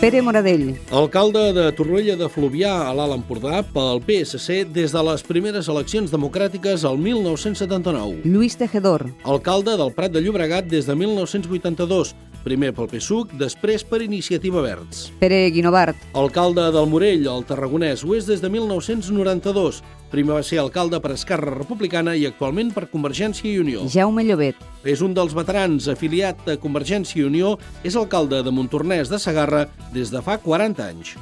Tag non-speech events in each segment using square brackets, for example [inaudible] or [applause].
Pere Moradell. Alcalde de Torroella de Fluvià a l'Alt Empordà pel PSC des de les primeres eleccions democràtiques al 1979. Lluís Tejedor. Alcalde del Prat de Llobregat des de 1982, primer pel PSUC, després per Iniciativa Verds. Pere Guinovart. Alcalde del Morell, al Tarragonès, ho és des de 1992. Primer va ser alcalde per Esquerra Republicana i actualment per Convergència i Unió. Jaume Llobet. És un dels veterans afiliat a Convergència i Unió, és alcalde de Montornès de Sagarra des de fa 40 anys.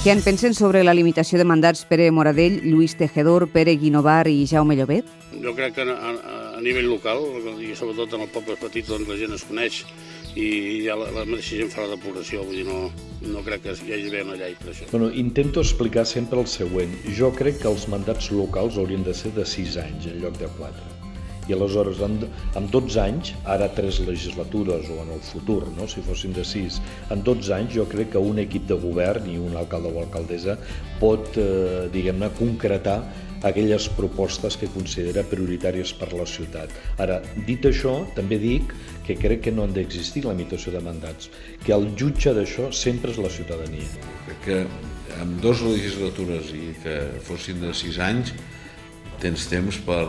Què en pensen sobre la limitació de mandats Pere Moradell, Lluís Tejedor, Pere Guinovar i Jaume Llobet? Jo crec que a, a, a nivell local, i sobretot en els pobles petits, doncs la gent es coneix i ja la, la mateixa gent fa la depuració, vull dir, no, no crec que hi hagi d'haver una llei per això. Bueno, intento explicar sempre el següent. Jo crec que els mandats locals haurien de ser de 6 anys en lloc de 4 i aleshores amb, amb 12 anys, ara 3 legislatures o en el futur, no? si fossin de 6, en 12 anys jo crec que un equip de govern i un alcalde o alcaldessa pot, eh, diguem-ne, concretar aquelles propostes que considera prioritàries per la ciutat. Ara, dit això, també dic que crec que no han d'existir limitació de mandats, que el jutge d'això sempre és la ciutadania. Crec que amb dues legislatures i que fossin de sis anys tens temps per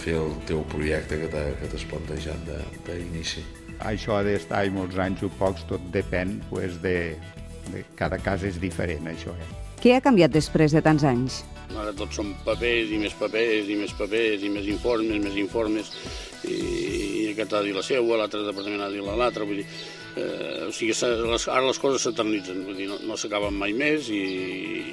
fer el teu projecte que t'has plantejat d'inici. Això ha d'estar i molts anys o pocs, tot depèn pues, de, de cada cas és diferent, això. Eh? Què ha canviat després de tants anys? Ara tots són papers i més papers i més papers i més informes, més informes, i, i aquest ha de dir la seva, l'altre departament ha de dir l'altre, vull dir, eh, o sigui, les, ara les coses s'eternitzen, vull dir, no, no s'acaben mai més i,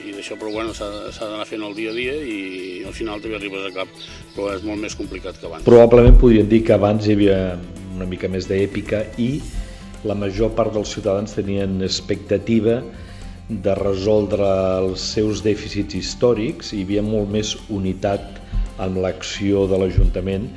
i d'això, però bueno, s'ha d'anar fent el dia a dia i, al final també arribes a cap, però és molt més complicat que abans. Probablement podríem dir que abans hi havia una mica més d'èpica i la major part dels ciutadans tenien expectativa de resoldre els seus dèficits històrics, hi havia molt més unitat amb l'acció de l'Ajuntament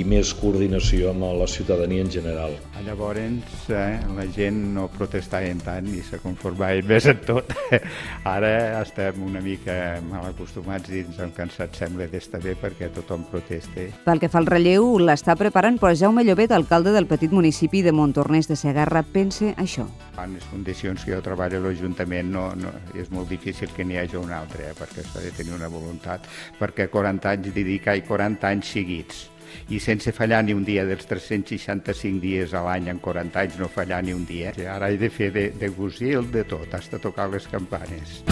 i més coordinació amb la ciutadania en general. Llavors eh, la gent no protestava tant i se conformava més en tot. [laughs] Ara estem una mica mal acostumats i ens hem cansat, sembla, d'estar bé perquè tothom proteste. Pel que fa al relleu, l'està preparant, però Jaume Llobet, alcalde del petit municipi de Montornès de Segarra, pense això. En les condicions que jo treballo a l'Ajuntament no, no, és molt difícil que n'hi hagi un altre, eh, perquè s'ha de tenir una voluntat, perquè 40 anys dedicar i 40 anys seguits i sense fallar ni un dia dels 365 dies a l'any en 40 anys no fallar ni un dia. Ara he de fer de, de gusil de tot, has de tocar les campanes.